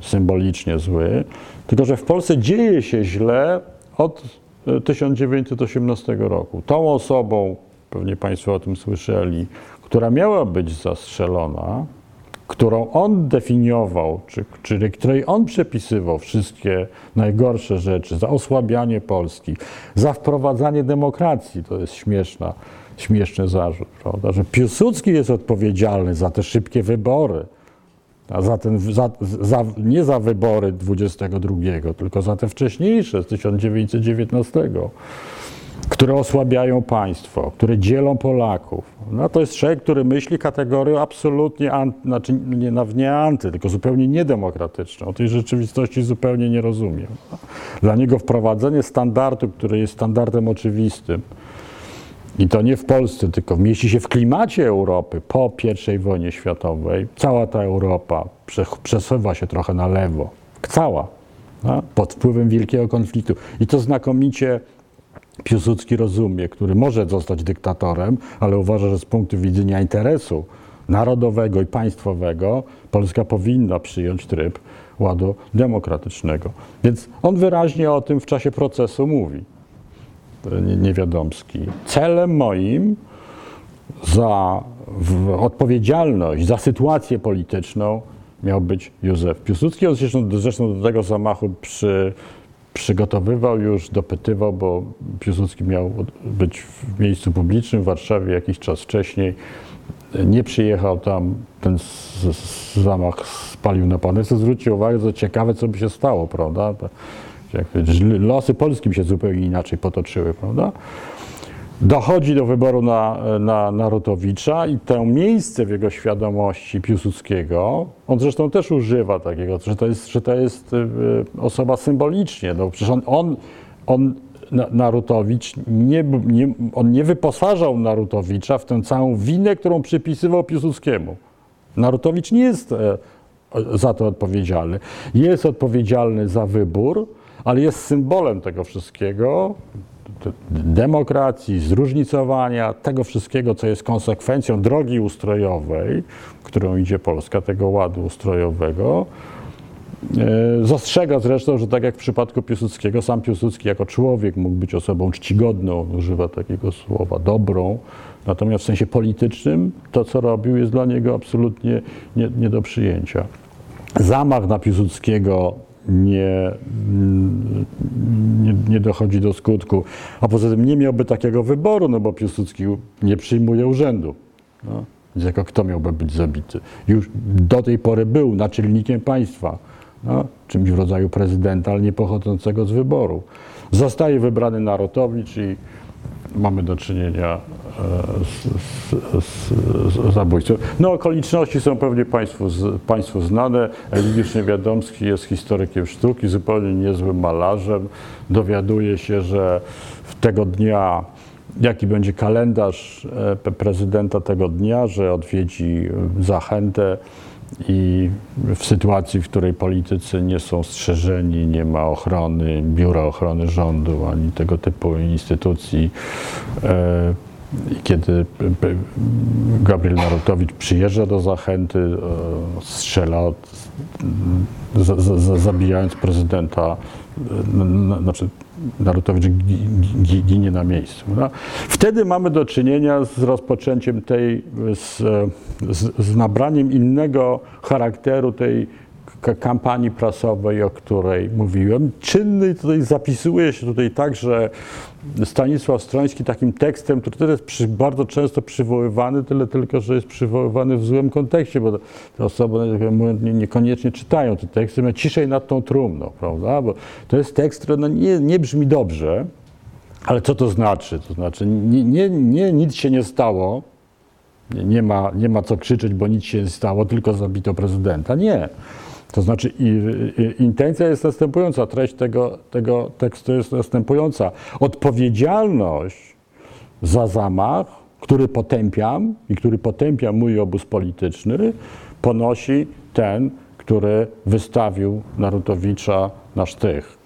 symbolicznie zły, tylko że w Polsce dzieje się źle od e, 1918 roku. Tą osobą, pewnie Państwo o tym słyszeli, która miała być zastrzelona, którą on definiował, czy, czy której on przepisywał wszystkie najgorsze rzeczy, za osłabianie Polski, za wprowadzanie demokracji, to jest śmieszna, śmieszny zarzut, prawda, że Piłsudski jest odpowiedzialny za te szybkie wybory, a za ten, za, za, nie za wybory 22, tylko za te wcześniejsze z 1919, które osłabiają państwo, które dzielą Polaków. No to jest człowiek, który myśli kategorią absolutnie, an, znaczy nie, nie anty, tylko zupełnie niedemokratyczną. Tej rzeczywistości zupełnie nie rozumie. Dla niego wprowadzenie standardu, który jest standardem oczywistym, i to nie w Polsce, tylko mieści się w klimacie Europy po I wojnie światowej. Cała ta Europa prze- przesuwa się trochę na lewo. Cała. no, pod wpływem wielkiego konfliktu. I to znakomicie Piłsudski rozumie, który może zostać dyktatorem, ale uważa, że z punktu widzenia interesu narodowego i państwowego Polska powinna przyjąć tryb ładu demokratycznego. Więc on wyraźnie o tym w czasie procesu mówi. Nie- Niewiadomski. Celem moim za odpowiedzialność za sytuację polityczną miał być Józef Piłsudski. On zresztą, zresztą do tego zamachu przy, przygotowywał już, dopytywał, bo Piłsudski miał być w miejscu publicznym w Warszawie jakiś czas wcześniej. Nie przyjechał tam, ten zamach spalił na panewce. Zwróćcie uwagę, co ciekawe, co by się stało, prawda? Losy polskim się zupełnie inaczej potoczyły, prawda? Dochodzi do wyboru na, na Narutowicza i to miejsce w jego świadomości Piłsudskiego, on zresztą też używa takiego, że to jest, że to jest y, osoba symbolicznie. No, przecież on, on, on Na- Narutowicz, nie, nie, on nie wyposażał Narutowicza w tę całą winę, którą przypisywał Piłsudskiemu. Narutowicz nie jest e, za to odpowiedzialny. Jest odpowiedzialny za wybór, ale jest symbolem tego wszystkiego, demokracji, zróżnicowania, tego wszystkiego, co jest konsekwencją drogi ustrojowej, którą idzie Polska, tego ładu ustrojowego. E, Zastrzega zresztą, że tak jak w przypadku Piłsudskiego, sam Piłsudski jako człowiek mógł być osobą czcigodną, używa takiego słowa, dobrą, natomiast w sensie politycznym to, co robił, jest dla niego absolutnie nie, nie do przyjęcia. Zamach na Piłsudskiego nie, mm, nie, nie dochodzi do skutku, a poza tym nie miałby takiego wyboru, no bo Piłsudski nie przyjmuje urzędu. No. Więc jako kto miałby być zabity? Już do tej pory był naczelnikiem państwa, no, czymś w rodzaju prezydenta, ale nie pochodzącego z wyboru. Zostaje wybrany Narutowicz i mamy do czynienia e, z, z, z, z zabójcą. No okoliczności są pewnie Państwu, państwu znane. Eligiusz Niewiadomski jest historykiem sztuki, zupełnie niezłym malarzem. Dowiaduje się, że tego dnia jaki będzie kalendarz e, prezydenta tego dnia, że odwiedzi zachętę i w sytuacji, w której politycy nie są strzeżeni, nie ma ochrony, biura ochrony rządu ani tego typu instytucji, e, kiedy Gabriel Narutowicz przyjeżdża do Zachęty, strzela, zabijając prezydenta, znaczy Narutowicz ginie na miejscu. No. Wtedy mamy do czynienia z rozpoczęciem tej, z, z, z nabraniem innego charakteru tej kampanii prasowej, o której mówiłem. Czynny tutaj zapisuje się tutaj tak, że Stanisław Stroński takim tekstem, który też jest przy, bardzo często przywoływany, tyle tylko, że jest przywoływany w złym kontekście, bo te osoby, tak nie, niekoniecznie czytają te teksty, mają ciszej nad tą trumną, prawda? Bo to jest tekst, który no nie, nie brzmi dobrze, ale co to znaczy? To znaczy, nie, nie, nie nic się nie stało, nie, ma, nie ma co krzyczeć, bo nic się nie stało, tylko zabito prezydenta. Nie. To znaczy i, i, intencja jest następująca, treść tego, tego tekstu jest następująca. Odpowiedzialność za zamach, który potępiam i który potępia mój obóz polityczny, ponosi ten, który wystawił Narutowicza na sztych.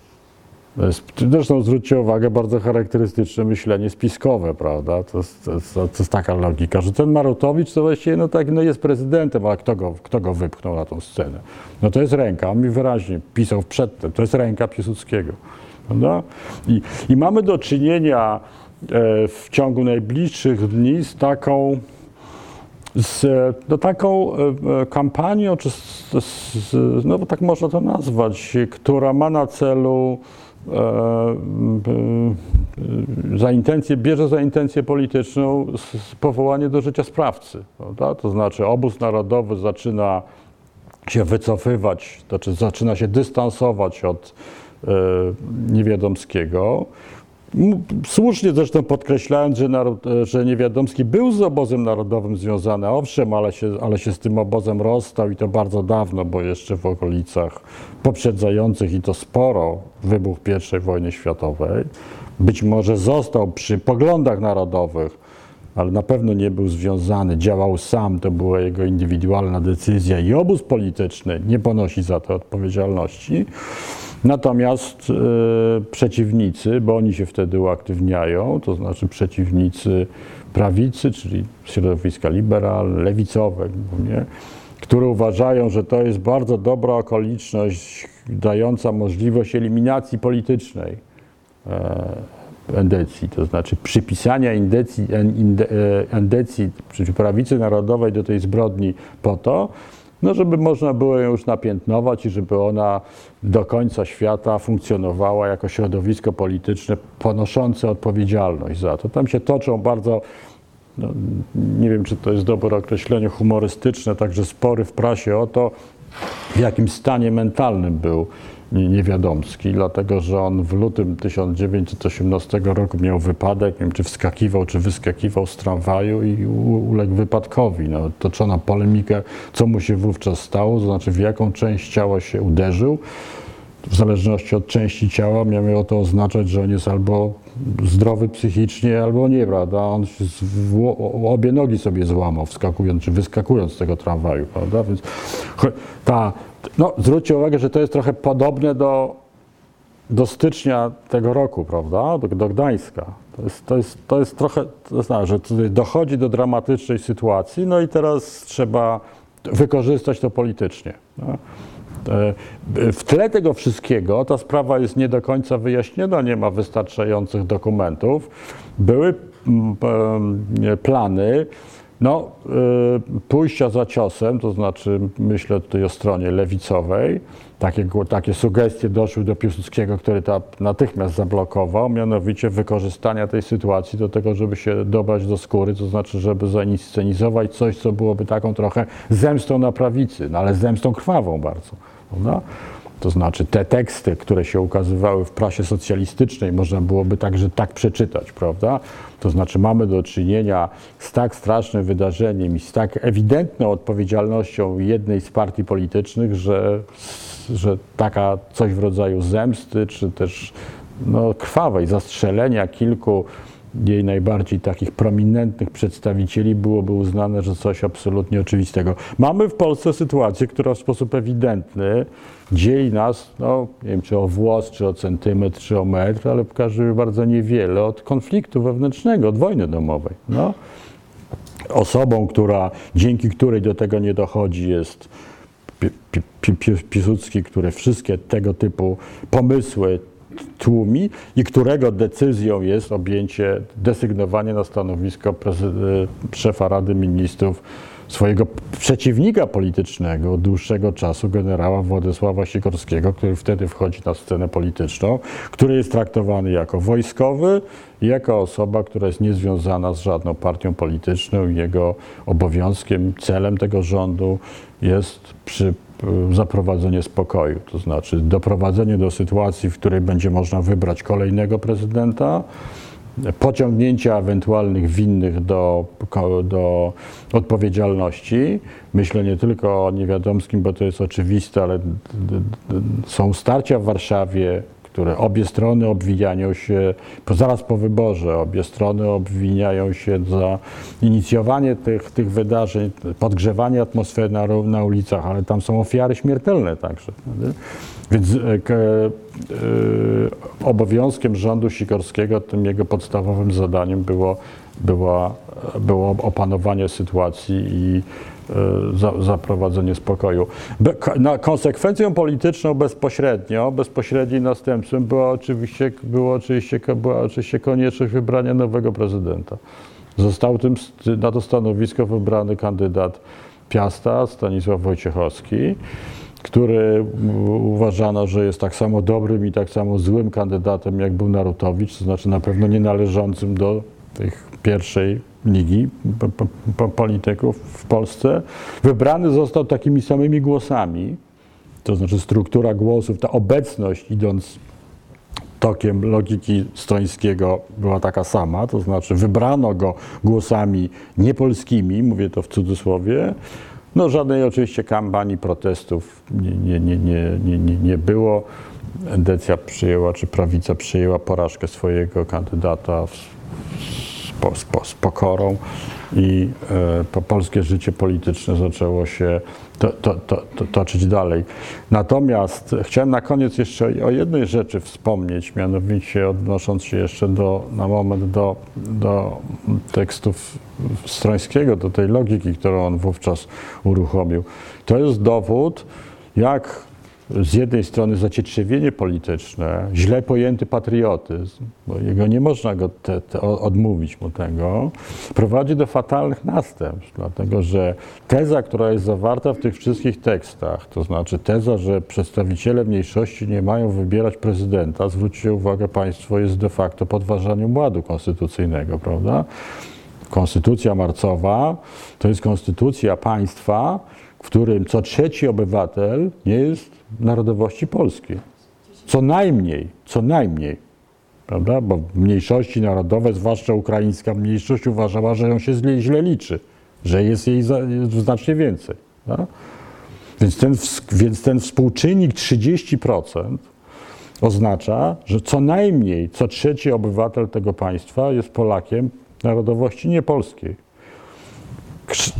Zresztą zwróćcie uwagę, bardzo charakterystyczne myślenie spiskowe, prawda? To jest, to, jest, to jest, taka logika, że ten Marutowicz to właściwie no tak, no jest prezydentem, ale kto go, kto go wypchnął na tą scenę? No to jest ręka, on mi wyraźnie pisał przedtem, to jest ręka Piłsudskiego. Prawda? I, I mamy do czynienia e, w ciągu najbliższych dni z taką z no, taką e, e, kampanią, czy z, z, no tak można to nazwać, która ma na celu za intencję, bierze za intencję polityczną powołanie do życia sprawcy. Prawda? To znaczy obóz narodowy zaczyna się wycofywać, znaczy zaczyna się dystansować od e, Niewiadomskiego. Słusznie zresztą podkreślając, że, naród, że Niewiadomski był z obozem narodowym związany, owszem, ale się, ale się z tym obozem rozstał i to bardzo dawno, bo jeszcze w okolicach poprzedzających i to sporo wybuch I wojny światowej. Być może został przy poglądach narodowych, ale na pewno nie był związany, działał sam, to była jego indywidualna decyzja i obóz polityczny nie ponosi za to odpowiedzialności. Natomiast e, przeciwnicy, bo oni się wtedy uaktywniają, to znaczy przeciwnicy prawicy, czyli środowiska liberalne, lewicowe, nie, które uważają, że to jest bardzo dobra okoliczność dająca możliwość eliminacji politycznej e, endecji, to znaczy przypisania indecji, endecji, czy prawicy narodowej do tej zbrodni po to, no żeby można było ją już napiętnować i żeby ona do końca świata funkcjonowała jako środowisko polityczne ponoszące odpowiedzialność za to. Tam się toczą bardzo no, nie wiem, czy to jest dobre określenie, humorystyczne, także spory w prasie o to, w jakim stanie mentalnym był Niewiadomski, dlatego że on w lutym 1918 roku miał wypadek, nie wiem czy wskakiwał, czy wyskakiwał z tramwaju i uległ wypadkowi. No, toczono polemikę, co mu się wówczas stało, to znaczy w jaką część ciała się uderzył. W zależności od części ciała miało to oznaczać, że on jest albo zdrowy psychicznie, albo nie, prawda? On obie nogi sobie złamał, wskakując czy wyskakując z tego tramwaju, prawda? Więc ta, no, zwróćcie uwagę, że to jest trochę podobne do, do stycznia tego roku, prawda? Do, do Gdańska. To jest, to, jest, to jest trochę, to znaczy, że tutaj dochodzi do dramatycznej sytuacji, no i teraz trzeba wykorzystać to politycznie. No? E, w tle tego wszystkiego ta sprawa jest nie do końca wyjaśniona, nie ma wystarczających dokumentów. Były mm, plany no, e, pójścia za ciosem, to znaczy myślę tutaj o stronie lewicowej, takie, takie sugestie doszły do Piłsudskiego, który to natychmiast zablokował, mianowicie wykorzystania tej sytuacji do tego, żeby się dobrać do skóry, to znaczy, żeby zainscenizować coś, co byłoby taką trochę zemstą na prawicy, no ale zemstą krwawą bardzo. Prawda? To znaczy te teksty, które się ukazywały w prasie socjalistycznej, można byłoby także tak przeczytać, prawda? To znaczy mamy do czynienia z tak strasznym wydarzeniem i z tak ewidentną odpowiedzialnością jednej z partii politycznych, że, że taka coś w rodzaju zemsty, czy też no, krwawej zastrzelenia kilku jej najbardziej takich prominentnych przedstawicieli byłoby uznane, że coś absolutnie oczywistego. Mamy w Polsce sytuację, która w sposób ewidentny dzieli nas, no nie wiem czy o włos, czy o centymetr, czy o metr, ale w każdym bardzo niewiele od konfliktu wewnętrznego, od wojny domowej. No. Osobą, która, dzięki której do tego nie dochodzi jest Pi- Pi- Pi- Piłsudski, który wszystkie tego typu pomysły tłumi i którego decyzją jest objęcie, desygnowanie na stanowisko prezy- szefa Rady Ministrów swojego przeciwnika politycznego od dłuższego czasu, generała Władysława Sikorskiego, który wtedy wchodzi na scenę polityczną, który jest traktowany jako wojskowy i jako osoba, która jest niezwiązana z żadną partią polityczną. Jego obowiązkiem, celem tego rządu jest przy zaprowadzenie spokoju, to znaczy doprowadzenie do sytuacji, w której będzie można wybrać kolejnego prezydenta, pociągnięcia ewentualnych winnych do, do odpowiedzialności. Myślę nie tylko o Niewiadomskim, bo to jest oczywiste, ale są starcia w Warszawie, które obie strony obwiniają się, zaraz po wyborze, obie strony obwiniają się za inicjowanie tych, tych wydarzeń, podgrzewanie atmosfery na, na ulicach, ale tam są ofiary śmiertelne także. Więc e, e, obowiązkiem rządu Sikorskiego, tym jego podstawowym zadaniem było, była, było opanowanie sytuacji i za, zaprowadzenie spokoju. Be, na konsekwencją polityczną bezpośrednio, bezpośrednim następstwem była oczywiście, było oczywiście, była oczywiście konieczność wybrania nowego prezydenta. Został tym, na to stanowisko wybrany kandydat Piasta, Stanisław Wojciechowski, który uważano, że jest tak samo dobrym i tak samo złym kandydatem, jak był Narutowicz, to znaczy na pewno nie należącym do tych pierwszej ligi po, po, po polityków w Polsce. Wybrany został takimi samymi głosami, to znaczy struktura głosów, ta obecność idąc tokiem logiki Strońskiego była taka sama, to znaczy wybrano go głosami niepolskimi, mówię to w cudzysłowie. No żadnej oczywiście kampanii protestów nie, nie, nie, nie, nie, nie, było. Endecja przyjęła, czy prawica przyjęła porażkę swojego kandydata w, z, z, z pokorą i e, po polskie życie polityczne zaczęło się to, to, to, toczyć dalej. Natomiast chciałem na koniec jeszcze o jednej rzeczy wspomnieć, mianowicie odnosząc się jeszcze do, na moment do, do tekstów Strońskiego, do tej logiki, którą on wówczas uruchomił. To jest dowód, jak z jednej strony zacietrzewienie polityczne, źle pojęty patriotyzm, bo jego nie można go te, te, odmówić mu tego, prowadzi do fatalnych następstw, dlatego że teza, która jest zawarta w tych wszystkich tekstach, to znaczy teza, że przedstawiciele mniejszości nie mają wybierać prezydenta, zwróćcie uwagę Państwo, jest de facto podważaniem ładu konstytucyjnego, prawda? Konstytucja marcowa to jest konstytucja państwa, w którym co trzeci obywatel nie jest narodowości polskiej. Co najmniej, co najmniej. Prawda? Bo mniejszości narodowe, zwłaszcza ukraińska mniejszość, uważała, że ją się źle, źle liczy, że jest jej za, jest znacznie więcej. prawda? Więc ten, więc ten współczynnik 30% oznacza, że co najmniej co trzeci obywatel tego państwa jest Polakiem narodowości niepolskiej.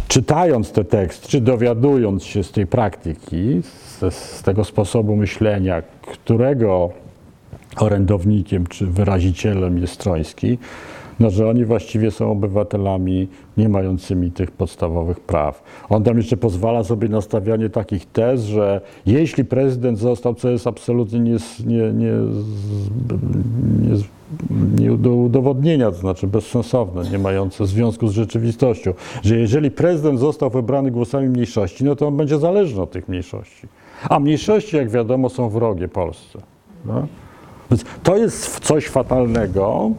Czytając te teksty, czy dowiadując się z tej praktyki, z, z tego sposobu myślenia, którego orędownikiem czy wyrazicielem jest Stroński, no, że oni właściwie są obywatelami nie mającymi tych podstawowych praw. On tam jeszcze pozwala sobie na stawianie takich tez, że jeśli prezydent został, co jest absolutnie nie, nie, nie, nie, nie do udowodnienia, to znaczy bezsensowne, nie mające związku z rzeczywistością, że jeżeli prezydent został wybrany głosami mniejszości, no to on będzie zależny od tych mniejszości. A mniejszości, jak wiadomo, są wrogie Polsce. No? Więc to jest coś fatalnego,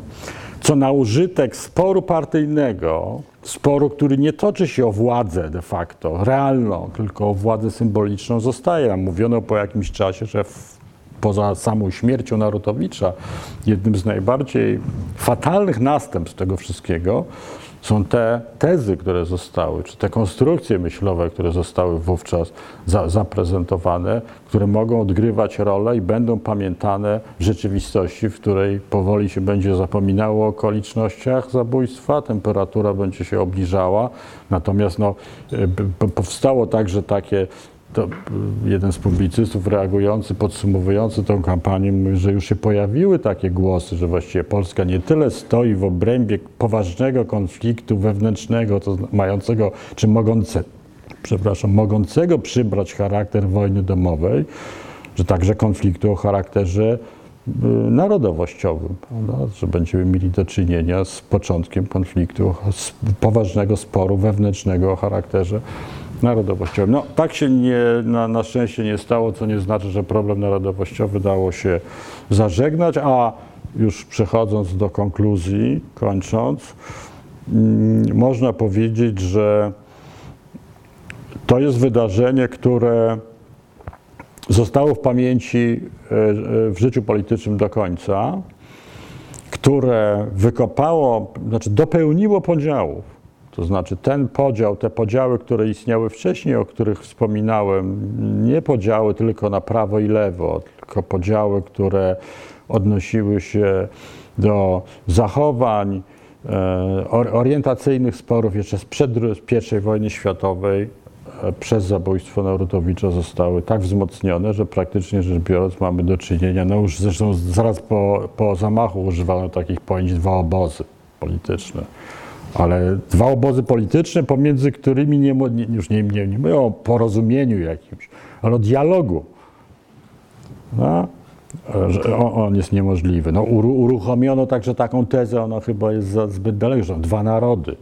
co na użytek sporu partyjnego, sporu, który nie toczy się o władzę de facto, realną, tylko o władzę symboliczną, zostaje. Mówiono po jakimś czasie, że w, poza samą śmiercią Narutowicza, jednym z najbardziej fatalnych następstw tego wszystkiego są te tezy, które zostały, czy te konstrukcje myślowe, które zostały wówczas za, zaprezentowane, które mogą odgrywać rolę i będą pamiętane w rzeczywistości, w której powoli się będzie zapominało o okolicznościach zabójstwa, temperatura będzie się obniżała. Natomiast no, p- powstało także takie to jeden z publicystów reagujący, podsumowujący tą kampanię, mówi, że już się pojawiły takie głosy, że właściwie Polska nie tyle stoi w obrębie poważnego konfliktu wewnętrznego, to mającego, czy mogące, przepraszam, mogącego przybrać charakter wojny domowej, że także konfliktu o charakterze y, narodowościowym, prawda? że będziemy mieli do czynienia z początkiem konfliktu, z poważnego sporu wewnętrznego o charakterze narodowościowym. No, tak się nie, na, na szczęście nie stało, co nie znaczy, że problem narodowościowy dało się zażegnać, a już przechodząc do konkluzji, kończąc, mm, można powiedzieć, że to jest wydarzenie, które zostało w pamięci e, e, w życiu politycznym do końca, które wykopało, znaczy dopełniło podziałów. To znaczy ten podział, te podziały, które istniały wcześniej, o których wspominałem, nie podziały tylko na prawo i lewo, tylko podziały, które odnosiły się do zachowań, e, or- orientacyjnych sporów jeszcze sprzed I wojny światowej e, przez zabójstwo Narutowicza zostały tak wzmocnione, że praktycznie rzecz biorąc mamy do czynienia, no już zresztą zaraz po, po zamachu używano takich pojęć dwa obozy polityczne. Ale dwa obozy polityczne, pomiędzy którymi nie, nie, już nie, nie, nie mówię o porozumieniu jakimś, ale o dialogu. No, że on, jest niemożliwy. No, uru, uruchomiono także taką tezę, ona chyba jest za, zbyt daleko, dwa narody.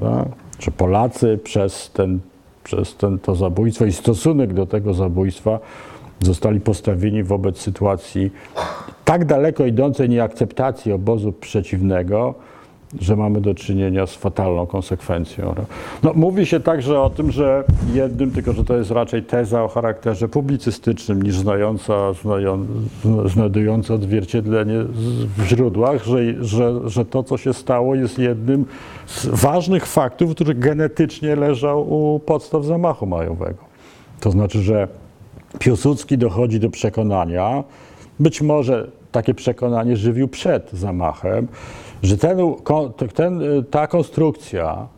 No, że Polacy przez, ten, przez ten, to zabójstwo i stosunek do tego zabójstwa zostali postawieni wobec sytuacji tak daleko idącej nieakceptacji obozu przeciwnego, że mamy do czynienia z fatalną konsekwencją. No, mówi się także o tym, że jednym, tylko że to jest raczej teza o charakterze publicystycznym niż znająca, znają, znajdująca odzwierciedlenie w źródłach, że, że, że to, co się stało, jest jednym z ważnych faktów, który genetycznie leżał u podstaw zamachu majowego. To znaczy, że Piłsudski dochodzi do przekonania, być może takie przekonanie żywił przed zamachem, że ten, kon- ten, ta konstrukcja,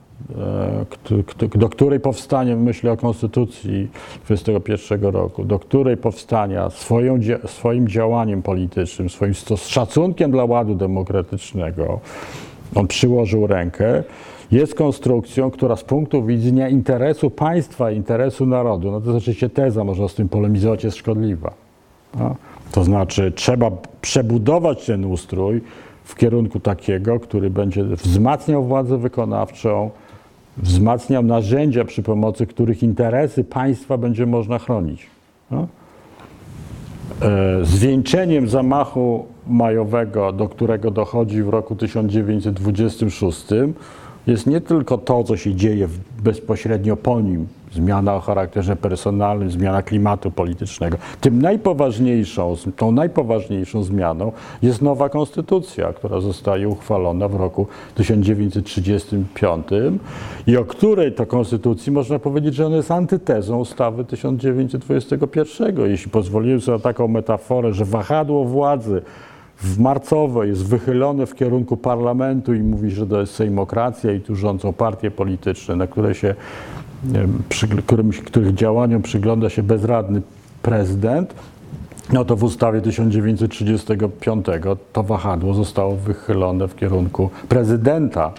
kt- do której powstanie, myślę o Konstytucji 21 roku, do której powstania swoją, swoim działaniem politycznym, swoim szacunkiem dla ładu demokratycznego, on przyłożył rękę, jest konstrukcją, która z punktu widzenia interesu państwa, interesu narodu, no to jest oczywiście teza, można z tym polemizować, jest szkodliwa. No. To znaczy, trzeba przebudować ten ustrój w kierunku takiego, który będzie wzmacniał władzę wykonawczą, wzmacniał narzędzia, przy pomocy których interesy państwa będzie można chronić. No. E, Zwieńczeniem zamachu majowego, do którego dochodzi w roku 1926, jest nie tylko to, co się dzieje bezpośrednio po nim, zmiana o charakterze personalnym, zmiana klimatu politycznego. Tym najpoważniejszą, tą najpoważniejszą zmianą jest nowa konstytucja, która zostaje uchwalona w roku 1935 i o której to konstytucji można powiedzieć, że ona jest antytezą ustawy 1921. Jeśli pozwoliłem sobie na taką metaforę, że wahadło władzy w marcowej jest wychylone w kierunku parlamentu i mówi, że to jest sejmokracja i tu rządzą partie polityczne, na które się, nie wiem, przygl- którym, których działaniom przygląda się bezradny prezydent, no to w ustawie 1935 to wahadło zostało wychylone w kierunku prezydenta,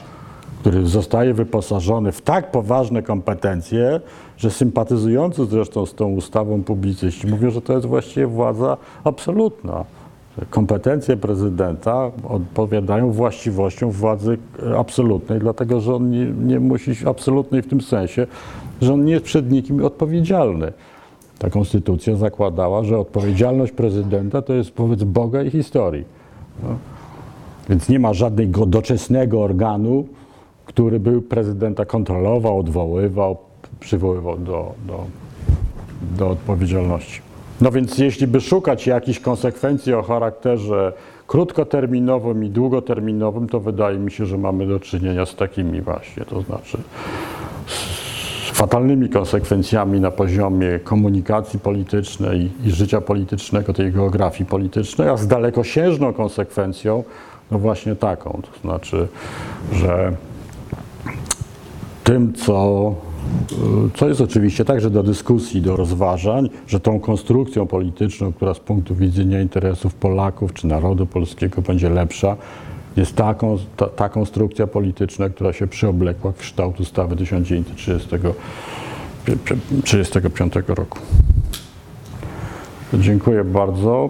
który zostaje wyposażony w tak poważne kompetencje, że sympatyzujący zresztą z tą ustawą publicyści mówią, że to jest właściwie władza absolutna. Kompetencje prezydenta odpowiadają właściwościom władzy e, absolutnej, dlatego że on nie, nie musi absolutnej w tym sensie, że on nie jest przed nikim odpowiedzialny. Ta konstytucja zakładała, że odpowiedzialność prezydenta to jest wobec Boga i historii. No. Więc nie ma żadnego doczesnego organu, który by prezydenta kontrolował, odwoływał, przywoływał do, do, do odpowiedzialności. No więc jeśli by szukać jakichś konsekwencji o charakterze krótkoterminowym i długoterminowym, to wydaje mi się, że mamy do czynienia z takimi właśnie, to znaczy z fatalnymi konsekwencjami na poziomie komunikacji politycznej i życia politycznego, tej geografii politycznej, a z dalekosiężną konsekwencją, no właśnie taką, to znaczy, że tym, co, co jest oczywiście także do dyskusji, do rozważań, że tą konstrukcją polityczną, która z punktu widzenia interesów Polaków czy narodu polskiego będzie lepsza, jest taką, ta, ta konstrukcja polityczna, która się przyoblekła w kształt ustawy 1935 roku. Dziękuję bardzo.